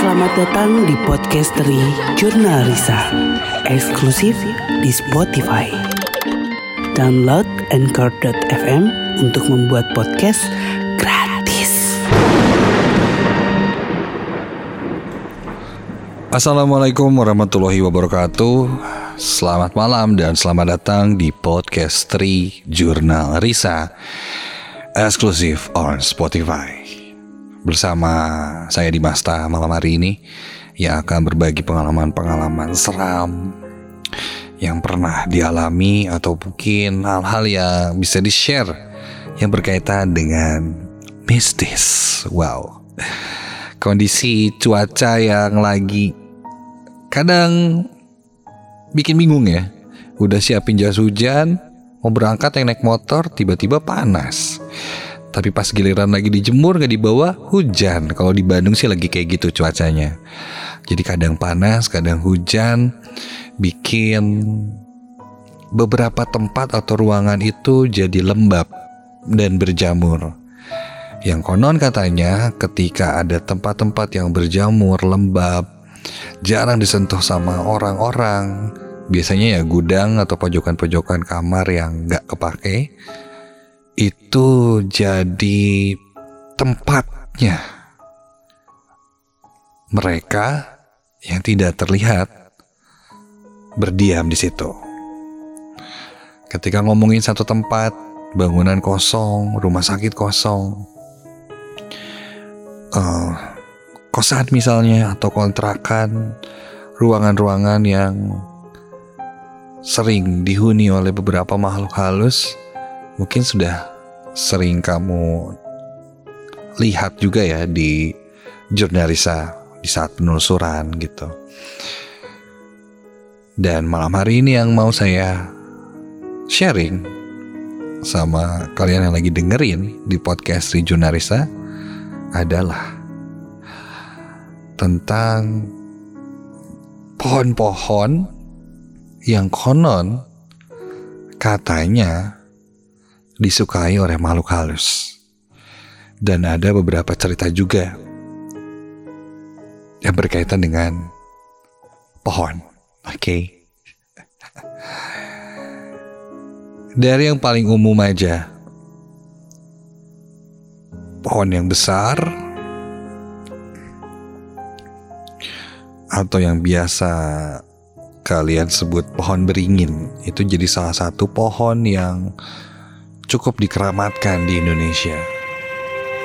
Selamat datang di podcasteri Jurnal Risa Eksklusif di Spotify. Download Anchor.fm untuk membuat podcast gratis. Assalamualaikum warahmatullahi wabarakatuh. Selamat malam dan selamat datang di podcast Tri Jurnal Risa Eksklusif on Spotify bersama saya di Masta malam hari ini yang akan berbagi pengalaman-pengalaman seram yang pernah dialami atau mungkin hal-hal yang bisa di-share yang berkaitan dengan mistis. Wow. Kondisi cuaca yang lagi kadang bikin bingung ya. Udah siapin jas hujan, mau berangkat yang naik motor tiba-tiba panas. Tapi pas giliran lagi dijemur gak dibawa hujan. Kalau di Bandung sih lagi kayak gitu cuacanya. Jadi kadang panas, kadang hujan, bikin beberapa tempat atau ruangan itu jadi lembab dan berjamur. Yang konon katanya ketika ada tempat-tempat yang berjamur lembab, jarang disentuh sama orang-orang. Biasanya ya gudang atau pojokan-pojokan kamar yang gak kepake itu jadi tempatnya mereka yang tidak terlihat berdiam di situ. Ketika ngomongin satu tempat, bangunan kosong, rumah sakit kosong, uh, kosan misalnya atau kontrakan, ruangan-ruangan yang sering dihuni oleh beberapa makhluk halus, mungkin sudah sering kamu lihat juga ya di jurnalisa di saat penelusuran gitu. Dan malam hari ini yang mau saya sharing sama kalian yang lagi dengerin di podcast di jurnalisa adalah tentang pohon-pohon yang konon katanya disukai oleh makhluk halus. Dan ada beberapa cerita juga yang berkaitan dengan pohon. Oke. Okay. Dari yang paling umum aja. Pohon yang besar atau yang biasa kalian sebut pohon beringin itu jadi salah satu pohon yang cukup dikeramatkan di Indonesia.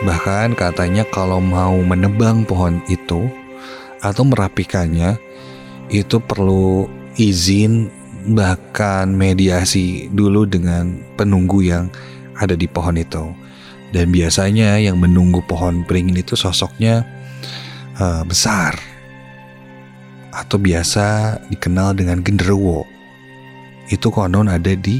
Bahkan katanya kalau mau menebang pohon itu atau merapikannya itu perlu izin bahkan mediasi dulu dengan penunggu yang ada di pohon itu. Dan biasanya yang menunggu pohon beringin itu sosoknya uh, besar atau biasa dikenal dengan genderuwo. Itu konon ada di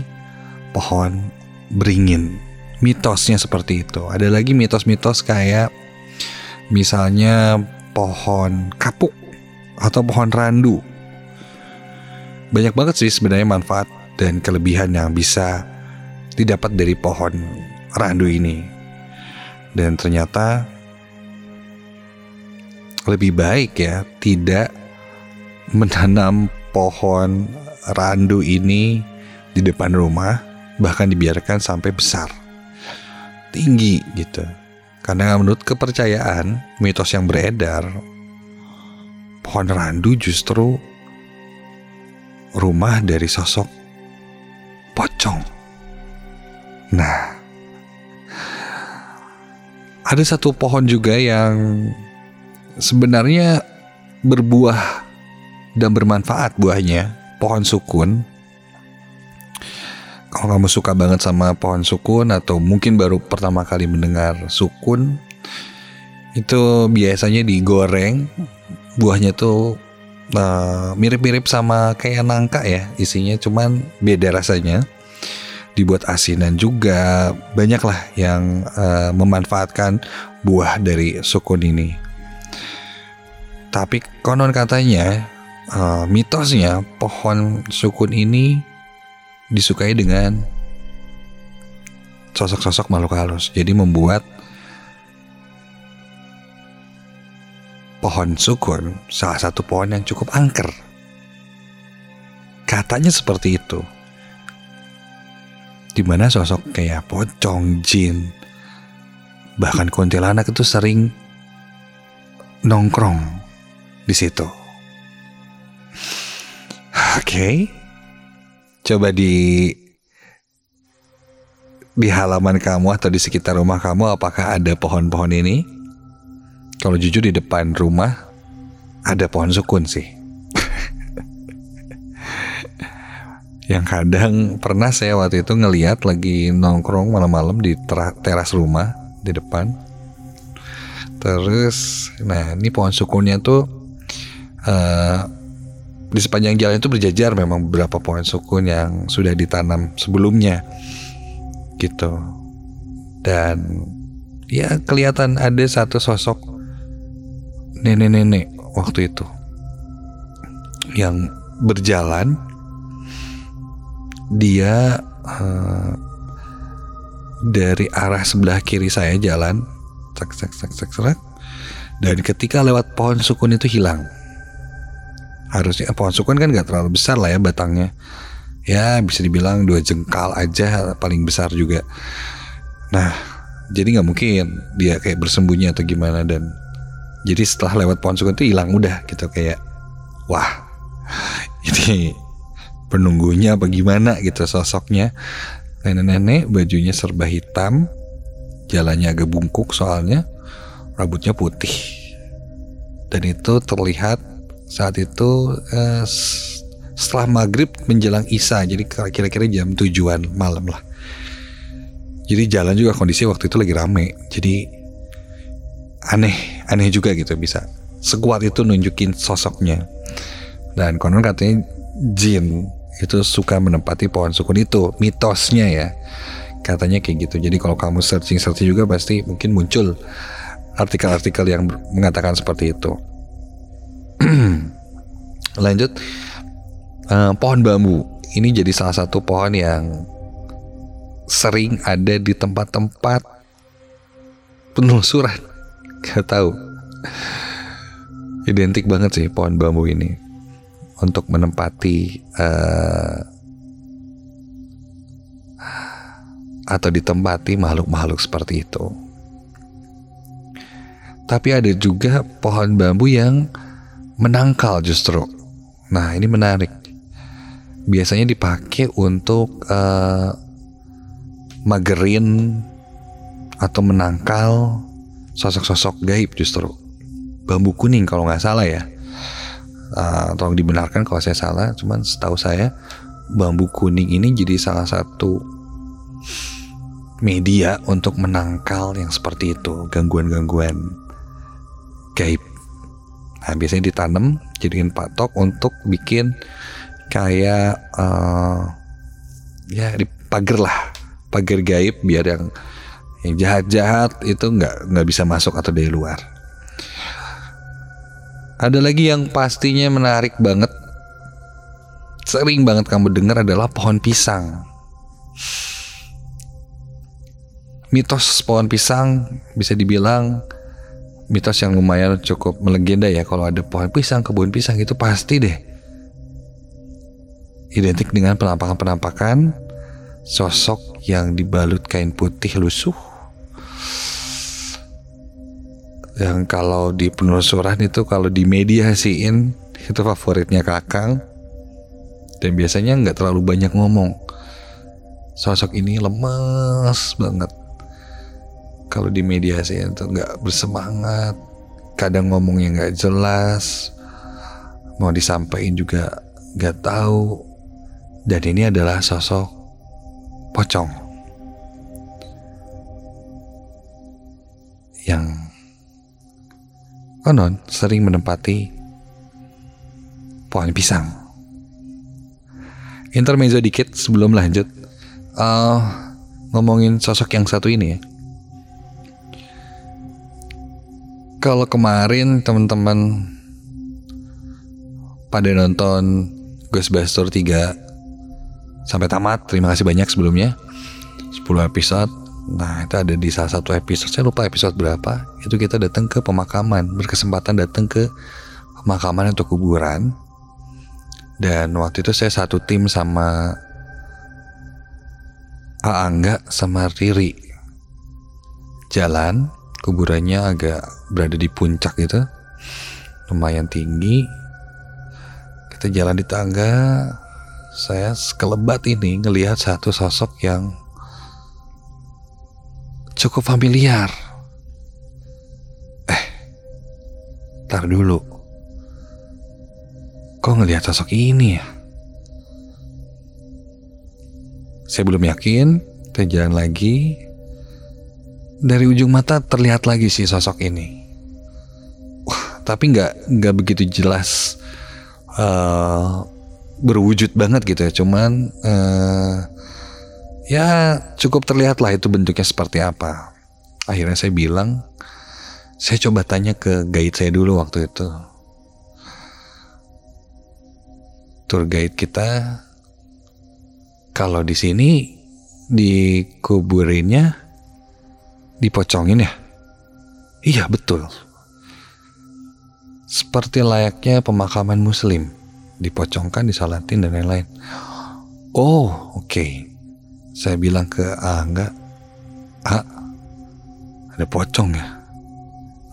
pohon beringin. Mitosnya seperti itu. Ada lagi mitos-mitos kayak misalnya pohon kapuk atau pohon randu. Banyak banget sih sebenarnya manfaat dan kelebihan yang bisa didapat dari pohon randu ini. Dan ternyata lebih baik ya tidak menanam pohon randu ini di depan rumah bahkan dibiarkan sampai besar. Tinggi gitu. Karena menurut kepercayaan mitos yang beredar pohon randu justru rumah dari sosok pocong. Nah ada satu pohon juga yang sebenarnya berbuah dan bermanfaat buahnya pohon sukun kalau kamu suka banget sama pohon sukun atau mungkin baru pertama kali mendengar sukun itu biasanya digoreng buahnya tuh eh, mirip-mirip sama kayak nangka ya isinya cuman beda rasanya. Dibuat asinan juga banyak lah yang uh, memanfaatkan buah dari sukun ini. Tapi konon katanya uh, mitosnya pohon sukun ini disukai dengan sosok-sosok makhluk halus. Jadi membuat pohon sukun salah satu pohon yang cukup angker. Katanya seperti itu. Di mana sosok kayak pocong, jin, bahkan kuntilanak itu sering nongkrong di situ. Oke, okay. Coba di di halaman kamu atau di sekitar rumah kamu apakah ada pohon-pohon ini? Kalau jujur di depan rumah ada pohon sukun sih. yang kadang pernah saya waktu itu ngeliat lagi nongkrong malam-malam di teras rumah di depan. Terus, nah ini pohon sukunnya tuh uh, di sepanjang jalan itu berjajar memang beberapa pohon sukun yang sudah ditanam sebelumnya gitu. Dan ya kelihatan ada satu sosok nenek-nenek waktu itu yang berjalan. Dia uh, dari arah sebelah kiri saya jalan sak sak sak sak dan ketika lewat pohon sukun itu hilang harusnya pohon sukun kan gak terlalu besar lah ya batangnya. Ya bisa dibilang dua jengkal aja paling besar juga. Nah jadi nggak mungkin dia kayak bersembunyi atau gimana dan jadi setelah lewat pohon sukun itu hilang udah gitu kayak wah ini penunggunya apa gimana? gitu sosoknya. Nenek-nenek bajunya serba hitam jalannya agak bungkuk soalnya rambutnya putih. Dan itu terlihat saat itu eh, setelah maghrib menjelang isya jadi kira-kira jam tujuan malam lah. Jadi jalan juga kondisi waktu itu lagi rame. Jadi aneh aneh juga gitu bisa sekuat itu nunjukin sosoknya. Dan konon katanya jin itu suka menempati pohon sukun itu mitosnya ya. Katanya kayak gitu. Jadi kalau kamu searching searching juga pasti mungkin muncul artikel-artikel yang mengatakan seperti itu lanjut. Uh, pohon bambu. Ini jadi salah satu pohon yang sering ada di tempat-tempat penelusuran. Gak tahu. Identik banget sih pohon bambu ini untuk menempati uh, atau ditempati makhluk-makhluk seperti itu. Tapi ada juga pohon bambu yang menangkal justru. Nah, ini menarik. Biasanya dipakai untuk uh, magerin atau menangkal sosok-sosok gaib justru. Bambu kuning kalau nggak salah ya. Uh, tolong dibenarkan kalau saya salah cuman setahu saya bambu kuning ini jadi salah satu media untuk menangkal yang seperti itu gangguan-gangguan gaib nah biasanya ditanam jadikan patok untuk bikin kayak uh, ya di pagar lah pagar gaib biar yang yang jahat-jahat itu nggak nggak bisa masuk atau dari luar. Ada lagi yang pastinya menarik banget, sering banget kamu dengar adalah pohon pisang. Mitos pohon pisang bisa dibilang mitos yang lumayan cukup melegenda ya kalau ada pohon pisang, kebun pisang itu pasti deh identik dengan penampakan-penampakan sosok yang dibalut kain putih lusuh. Yang kalau di penelusuran itu kalau di media mediasiin itu favoritnya kakang. Dan biasanya nggak terlalu banyak ngomong. Sosok ini lemes banget kalau di mediasiin itu nggak bersemangat kadang ngomongnya nggak jelas mau disampaikan juga nggak tahu dan ini adalah sosok pocong yang konon sering menempati pohon pisang. Intermezzo dikit sebelum lanjut uh, ngomongin sosok yang satu ini ya. Kalau kemarin teman-teman pada nonton Ghostbusters 3 sampai tamat. Terima kasih banyak sebelumnya. 10 episode Nah itu ada di salah satu episode Saya lupa episode berapa Itu kita datang ke pemakaman Berkesempatan datang ke pemakaman atau kuburan Dan waktu itu saya satu tim sama Aangga sama Riri Jalan Kuburannya agak berada di puncak gitu Lumayan tinggi Kita jalan di tangga Saya sekelebat ini ngelihat satu sosok yang cukup familiar. Eh, tar dulu. Kok ngelihat sosok ini ya? Saya belum yakin, kita jalan lagi. Dari ujung mata terlihat lagi si sosok ini. Wah, tapi nggak nggak begitu jelas uh, berwujud banget gitu ya. Cuman uh, ya cukup terlihat lah itu bentuknya seperti apa. Akhirnya saya bilang, saya coba tanya ke guide saya dulu waktu itu. Tour guide kita, kalau di sini dikuburinnya dipocongin ya? Iya betul. Seperti layaknya pemakaman muslim, dipocongkan, disalatin dan lain-lain. Oh, oke. Okay. Saya bilang ke A enggak, A ada pocong ya?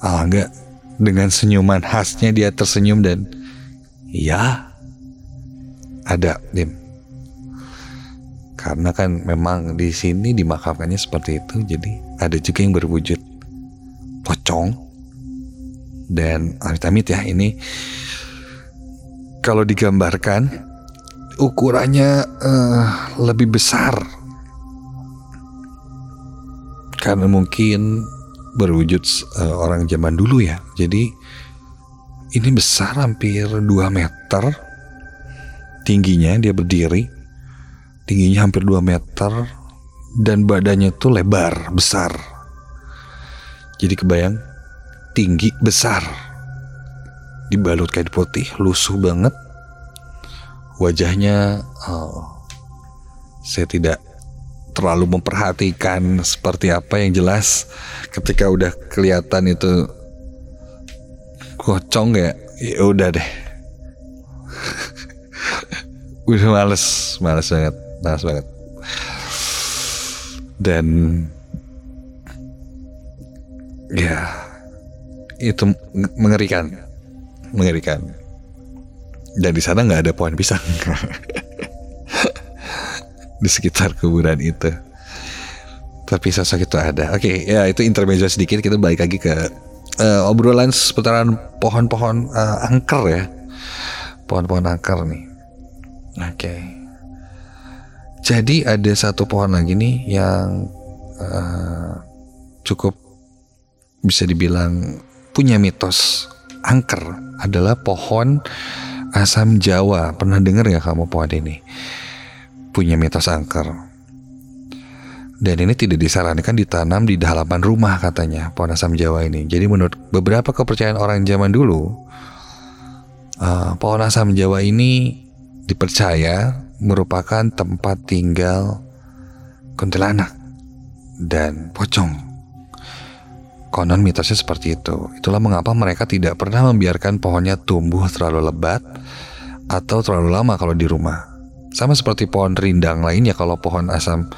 A enggak dengan senyuman khasnya dia tersenyum dan ya ada Dim. Karena kan memang di sini dimakamkannya seperti itu, jadi ada juga yang berwujud pocong dan amit-amit ya ini kalau digambarkan ukurannya uh, lebih besar karena mungkin berwujud uh, orang zaman dulu ya. Jadi ini besar hampir 2 meter tingginya dia berdiri. Tingginya hampir 2 meter dan badannya tuh lebar, besar. Jadi kebayang tinggi besar. Dibalut kain putih, lusuh banget. Wajahnya oh, saya tidak terlalu memperhatikan seperti apa yang jelas ketika udah kelihatan itu kocong ya ya udah deh udah males males banget males banget dan ya itu mengerikan mengerikan dan di sana nggak ada pohon pisang di sekitar kuburan itu. Tapi sosok itu ada. Oke, okay, ya itu intermezzo sedikit. Kita balik lagi ke uh, obrolan seputaran pohon-pohon uh, angker ya. Pohon-pohon angker nih. Oke. Okay. Jadi ada satu pohon lagi nih yang uh, cukup bisa dibilang punya mitos angker adalah pohon asam Jawa. Pernah dengar ya kamu pohon ini? punya mitos angker. Dan ini tidak disarankan ditanam di halaman rumah katanya pohon asam Jawa ini. Jadi menurut beberapa kepercayaan orang zaman dulu, uh, pohon asam Jawa ini dipercaya merupakan tempat tinggal kuntilanak dan pocong. Konon mitosnya seperti itu. Itulah mengapa mereka tidak pernah membiarkan pohonnya tumbuh terlalu lebat atau terlalu lama kalau di rumah. Sama seperti pohon rindang lainnya kalau pohon asam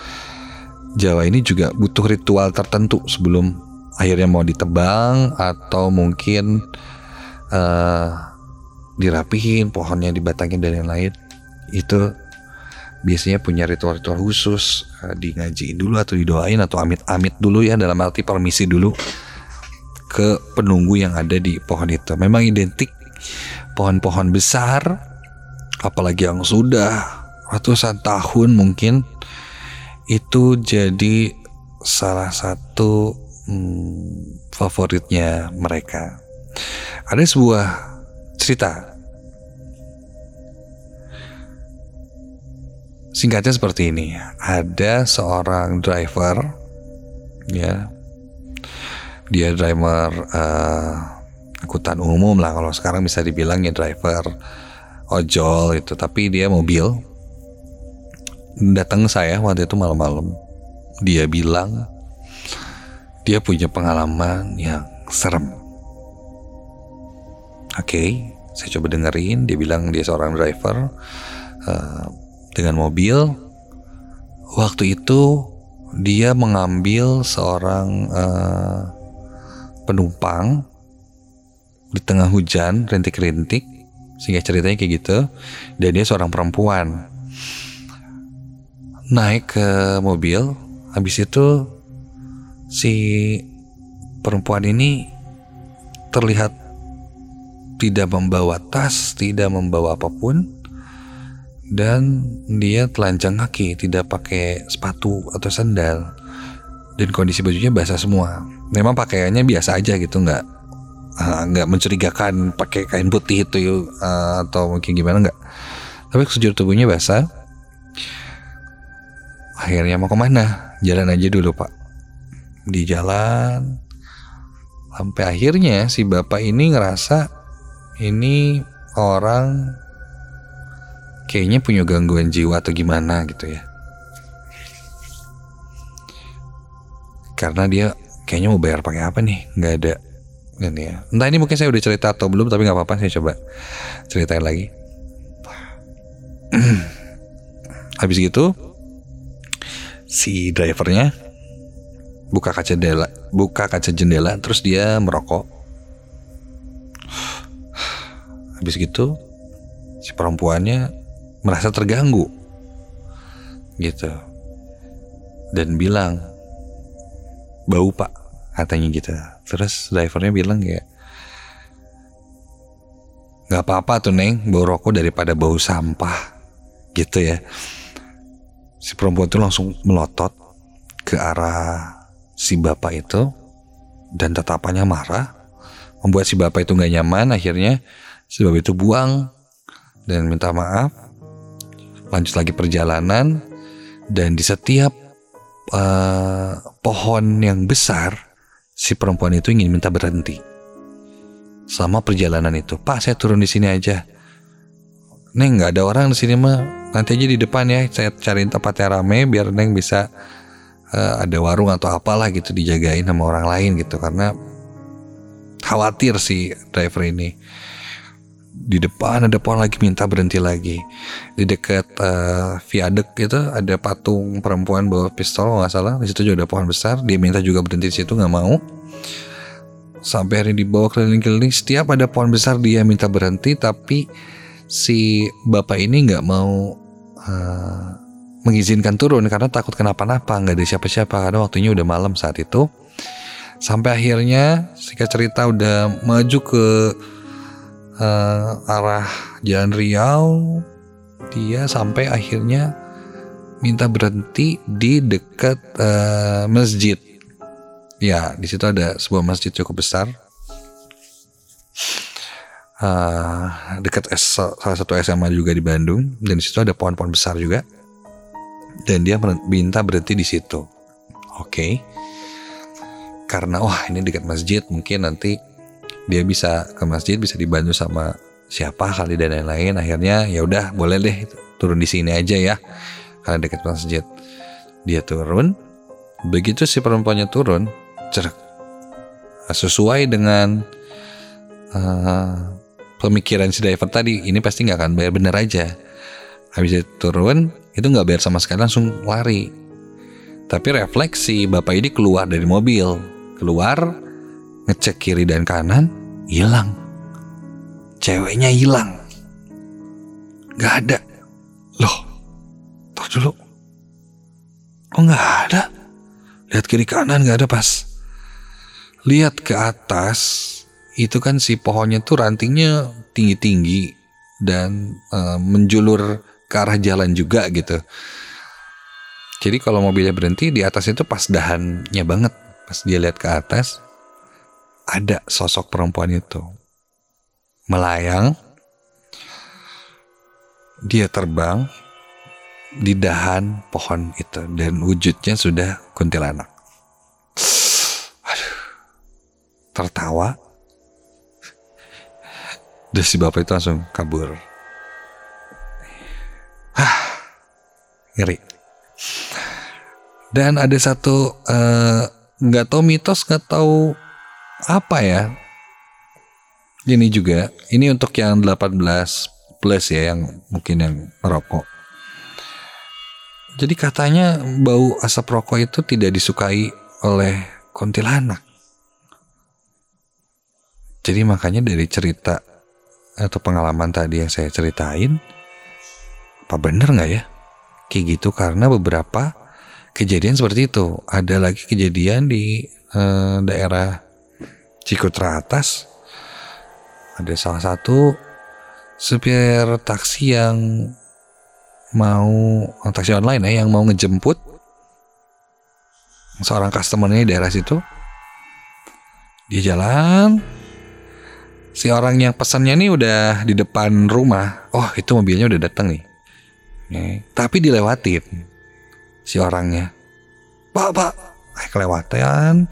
Jawa ini juga butuh ritual tertentu sebelum akhirnya mau ditebang atau mungkin uh, dirapihin pohonnya dibatangin dan lain-lain itu biasanya punya ritual-ritual khusus uh, di ngajiin dulu atau didoain atau amit-amit dulu ya dalam arti permisi dulu ke penunggu yang ada di pohon itu memang identik pohon-pohon besar apalagi yang sudah ratusan tahun mungkin itu jadi salah satu hmm, favoritnya mereka. Ada sebuah cerita. Singkatnya seperti ini. Ada seorang driver ya. Dia driver uh, angkutan umum lah kalau sekarang bisa dibilang ya driver ojol itu tapi dia mobil datang saya waktu itu malam-malam dia bilang dia punya pengalaman yang serem. Oke, okay, saya coba dengerin. Dia bilang dia seorang driver uh, dengan mobil. Waktu itu dia mengambil seorang uh, penumpang di tengah hujan rintik-rintik sehingga ceritanya kayak gitu dan dia seorang perempuan naik ke mobil habis itu si perempuan ini terlihat tidak membawa tas, tidak membawa apa pun dan dia telanjang kaki, tidak pakai sepatu atau sandal dan kondisi bajunya basah semua. Memang pakaiannya biasa aja gitu, nggak uh, nggak mencurigakan pakai kain putih itu uh, atau mungkin gimana nggak. Tapi sejujur tubuhnya basah. Akhirnya mau ke mana? Jalan aja dulu pak. Di jalan sampai akhirnya si bapak ini ngerasa ini orang kayaknya punya gangguan jiwa atau gimana gitu ya. Karena dia kayaknya mau bayar pakai apa nih? Nggak ada ini ya. Entah ini mungkin saya udah cerita atau belum, tapi nggak apa-apa saya coba ceritain lagi. Habis gitu si drivernya buka kaca jendela, buka kaca jendela, terus dia merokok. Habis gitu si perempuannya merasa terganggu. Gitu. Dan bilang bau pak katanya gitu. Terus drivernya bilang ya nggak apa-apa tuh neng bau rokok daripada bau sampah gitu ya. Si perempuan itu langsung melotot ke arah si bapak itu dan tatapannya marah membuat si bapak itu nggak nyaman. Akhirnya si bapak itu buang dan minta maaf lanjut lagi perjalanan dan di setiap uh, pohon yang besar si perempuan itu ingin minta berhenti selama perjalanan itu. Pak saya turun di sini aja. Neng nggak ada orang di sini mah nanti aja di depan ya. Saya cariin tempat yang rame biar neng bisa uh, ada warung atau apalah gitu dijagain sama orang lain gitu. Karena khawatir si driver ini di depan ada pohon lagi minta berhenti lagi. Di dekat uh, viaduk itu ada patung perempuan bawa pistol nggak salah. Di situ juga ada pohon besar dia minta juga berhenti di situ nggak mau. Sampai hari dibawa keliling-keliling setiap ada pohon besar dia minta berhenti tapi si bapak ini nggak mau uh, mengizinkan turun karena takut kenapa-napa nggak ada siapa-siapa karena waktunya udah malam saat itu. Sampai akhirnya singkat cerita udah maju ke uh, arah Jalan Riau dia sampai akhirnya minta berhenti di dekat uh, masjid. Ya di situ ada sebuah masjid cukup besar. Uh, dekat salah satu SMA juga di Bandung dan di situ ada pohon-pohon besar juga. Dan dia minta berhenti di situ. Oke. Okay. karena wah ini dekat masjid mungkin nanti dia bisa ke masjid bisa dibantu sama siapa kali dan lain-lain. Akhirnya ya udah boleh deh turun di sini aja ya karena dekat masjid. Dia turun. Begitu si perempuannya turun cerak sesuai dengan uh, pemikiran si driver tadi ini pasti nggak akan bayar bener aja. Habis itu turun itu nggak bayar sama sekali langsung lari. Tapi refleksi bapak ini keluar dari mobil keluar ngecek kiri dan kanan, hilang. Ceweknya hilang. Gak ada. Loh, tau dulu. Oh gak ada? Lihat kiri kanan gak ada pas. Lihat ke atas, itu kan si pohonnya tuh rantingnya tinggi-tinggi dan uh, menjulur ke arah jalan juga gitu. Jadi kalau mobilnya berhenti di atas itu pas dahannya banget. Pas dia lihat ke atas, ada sosok perempuan itu melayang dia terbang di dahan pohon itu dan wujudnya sudah kuntilanak. Aduh, tertawa. Dan si bapak itu langsung kabur. Hah, ngeri. Dan ada satu uh, nggak tahu mitos nggak tahu apa ya? Ini juga ini untuk yang 18 plus ya yang mungkin yang merokok. Jadi katanya bau asap rokok itu tidak disukai oleh kuntilanak. Jadi makanya dari cerita atau pengalaman tadi yang saya ceritain apa bener nggak ya? Kayak gitu karena beberapa kejadian seperti itu. Ada lagi kejadian di eh, daerah Cikutra atas ada salah satu supir taksi yang mau taksi online ya yang mau ngejemput seorang customernya di daerah situ. Dia jalan si orang yang pesannya nih udah di depan rumah. Oh itu mobilnya udah datang nih. Nih tapi dilewatin si orangnya. Pak pak eh, kelewatan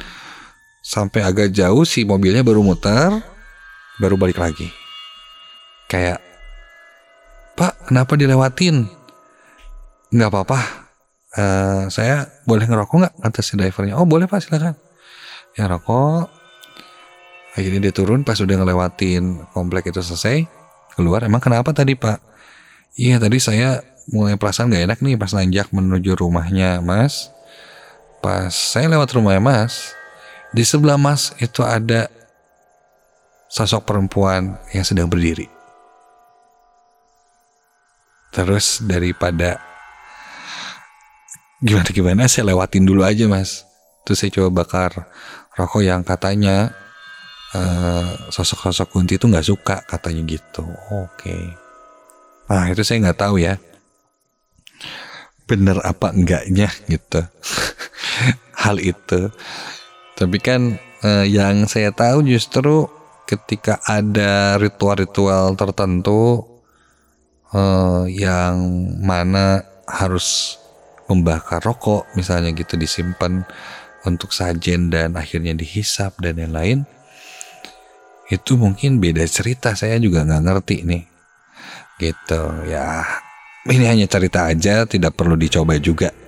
sampai agak jauh si mobilnya baru muter baru balik lagi. Kayak pak kenapa dilewatin? Nggak apa-apa uh, saya boleh ngerokok nggak? kata si drivernya. Oh boleh pak silakan. Ya rokok. Akhirnya dia turun pas udah ngelewatin komplek itu selesai keluar. Emang kenapa tadi pak? Iya tadi saya mulai perasaan gak enak nih pas nanjak menuju rumahnya mas. Pas saya lewat rumahnya mas di sebelah Mas itu ada sosok perempuan yang sedang berdiri. Terus daripada gimana gimana saya lewatin dulu aja mas. Terus saya coba bakar rokok yang katanya uh, sosok-sosok kunti itu nggak suka katanya gitu. Oke. Okay. Nah itu saya nggak tahu ya. Bener apa enggaknya gitu. Hal itu. Tapi kan eh, yang saya tahu justru ketika ada ritual-ritual tertentu eh, yang mana harus membakar rokok misalnya gitu disimpan untuk sajen dan akhirnya dihisap dan yang lain itu mungkin beda cerita. Saya juga nggak ngerti nih gitu. Ya ini hanya cerita aja tidak perlu dicoba juga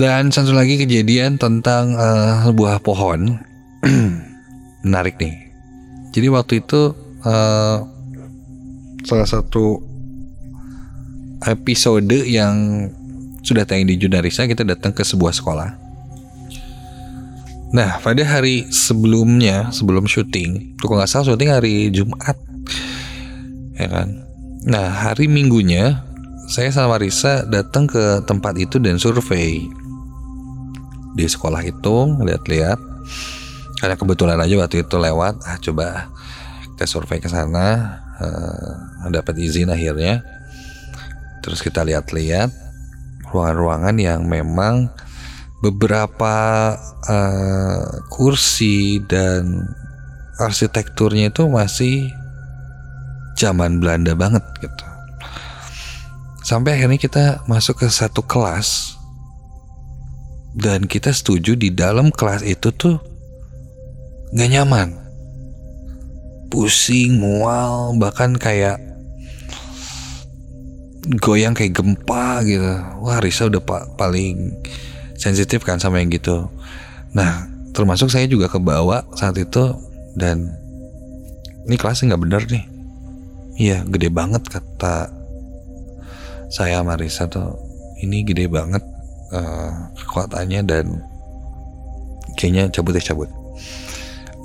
dan satu lagi kejadian tentang uh, sebuah pohon menarik nih. Jadi waktu itu uh, salah satu episode yang sudah tayang di Junarisa kita datang ke sebuah sekolah. Nah pada hari sebelumnya sebelum syuting, kalau nggak salah syuting hari Jumat, ya kan. Nah hari Minggunya saya sama Risa datang ke tempat itu dan survei di sekolah itu lihat-lihat karena kebetulan aja waktu itu lewat ah coba kita survei ke sana uh, dapat izin akhirnya. Terus kita lihat-lihat ruangan-ruangan yang memang beberapa uh, kursi dan arsitekturnya itu masih zaman Belanda banget gitu. Sampai akhirnya kita masuk ke satu kelas dan kita setuju di dalam kelas itu tuh nggak nyaman. Pusing mual bahkan kayak goyang kayak gempa gitu. Wah Risa udah pa paling sensitif kan sama yang gitu. Nah termasuk saya juga kebawa saat itu dan ini kelasnya nggak bener nih. Iya gede banget kata saya sama Risa tuh. Ini gede banget uh, kekuatannya dan kayaknya cabut ya cabut.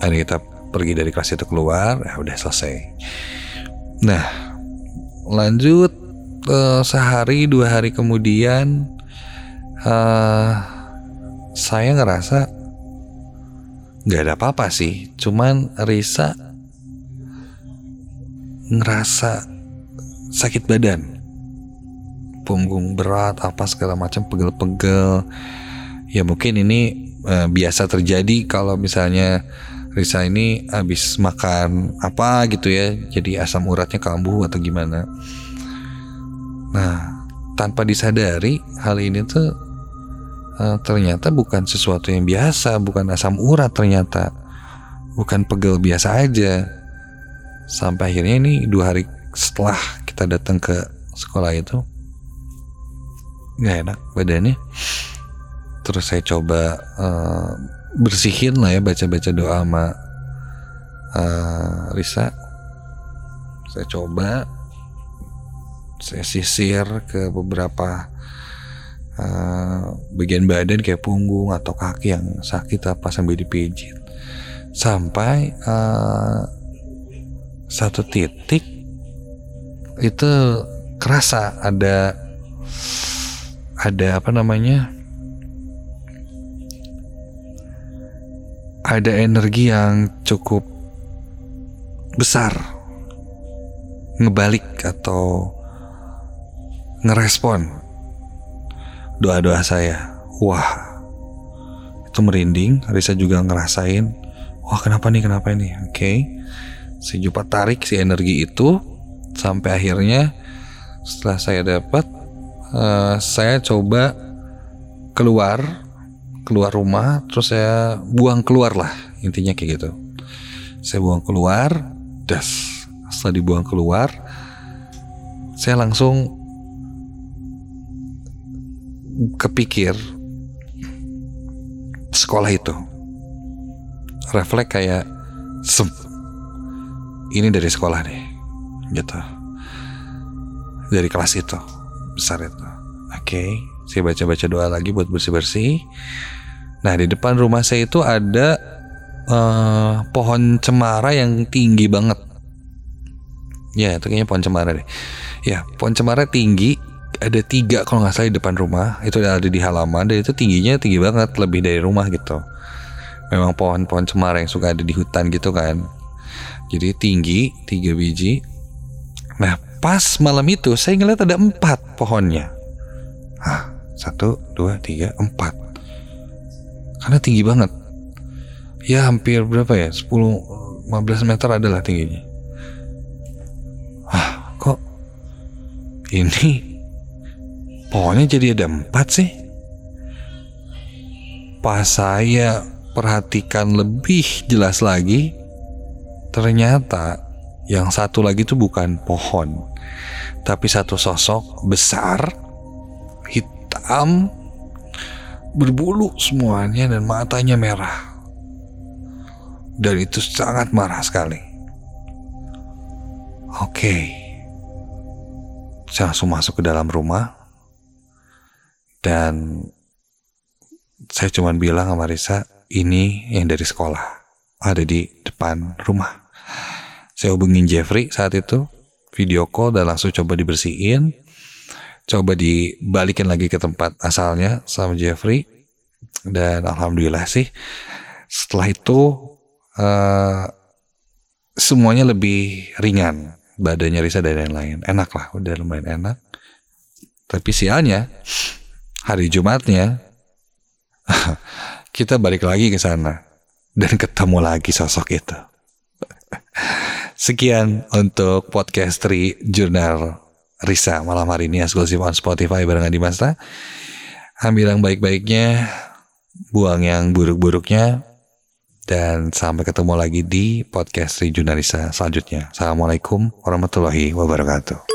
Akhirnya kita pergi dari kelas itu keluar ya udah selesai. Nah lanjut uh, sehari dua hari kemudian uh, saya ngerasa nggak ada apa-apa sih. Cuman Risa ngerasa sakit badan punggung berat apa segala macam pegel-pegel. Ya mungkin ini uh, biasa terjadi kalau misalnya Risa ini habis makan apa gitu ya jadi asam uratnya kambuh atau gimana. Nah tanpa disadari hal ini tuh uh, ternyata bukan sesuatu yang biasa bukan asam urat ternyata. Bukan pegel biasa aja. Sampai akhirnya ini dua hari setelah kita datang ke sekolah itu nggak enak badannya. Terus saya coba uh, bersihin lah ya baca-baca doa sama uh, Risa. Saya coba saya sisir ke beberapa uh, bagian badan kayak punggung atau kaki yang sakit apa sambil dipijit. Sampai uh, satu titik itu kerasa ada ada apa namanya ada energi yang cukup besar ngebalik atau ngerespon doa-doa saya. Wah, itu merinding. Risa juga ngerasain. Wah, kenapa nih? Kenapa ini? Oke, okay. si Jupat tarik si energi itu sampai akhirnya setelah saya dapat, uh, saya coba keluar keluar rumah terus saya buang keluar lah intinya kayak gitu. Saya buang keluar das. Setelah dibuang keluar saya langsung kepikir sekolah itu. Refleks kayak sem ini dari sekolah deh gitu. Dari kelas itu besar itu oke okay. saya baca-baca doa lagi buat bersih-bersih Nah di depan rumah saya itu ada uh, pohon cemara yang tinggi banget. Ya itu kayaknya pohon cemara deh. Ya pohon cemara tinggi ada tiga kalau nggak salah di depan rumah itu ada di halaman dan itu tingginya tinggi banget lebih dari rumah gitu. Memang pohon-pohon cemara yang suka ada di hutan gitu kan. Jadi tinggi tiga biji. Nah pas malam itu saya ngeliat ada empat pohonnya. Ah satu dua tiga empat. Karena tinggi banget. Ya hampir berapa ya? 10 15 meter adalah tingginya. Ah kok ini pohonnya jadi ada empat sih? Pas saya perhatikan lebih jelas lagi ternyata yang satu lagi itu bukan pohon tapi satu sosok besar hitam berbulu semuanya dan matanya merah. Dan itu sangat marah sekali. Oke. Saya langsung masuk ke dalam rumah. Dan saya cuma bilang sama Risa, ini yang dari sekolah. Ada di depan rumah. Saya hubungin Jeffrey saat itu. Video call dan langsung coba dibersihin. Coba dibalikin lagi ke tempat asalnya sama Jeffrey. Dan alhamdulillah sih setelah itu uh, semuanya lebih ringan. Badannya Risa dan lain-lain. Enak lah udah lumayan enak. Tapi sialnya hari Jumatnya kita balik lagi ke sana. Dan ketemu lagi sosok itu sekian untuk podcast Tri Jurnal Risa malam hari ini eksklusif on Spotify barengan di Masta. Ambil yang baik-baiknya, buang yang buruk-buruknya, dan sampai ketemu lagi di podcast Rijuna Risa selanjutnya. Assalamualaikum warahmatullahi wabarakatuh.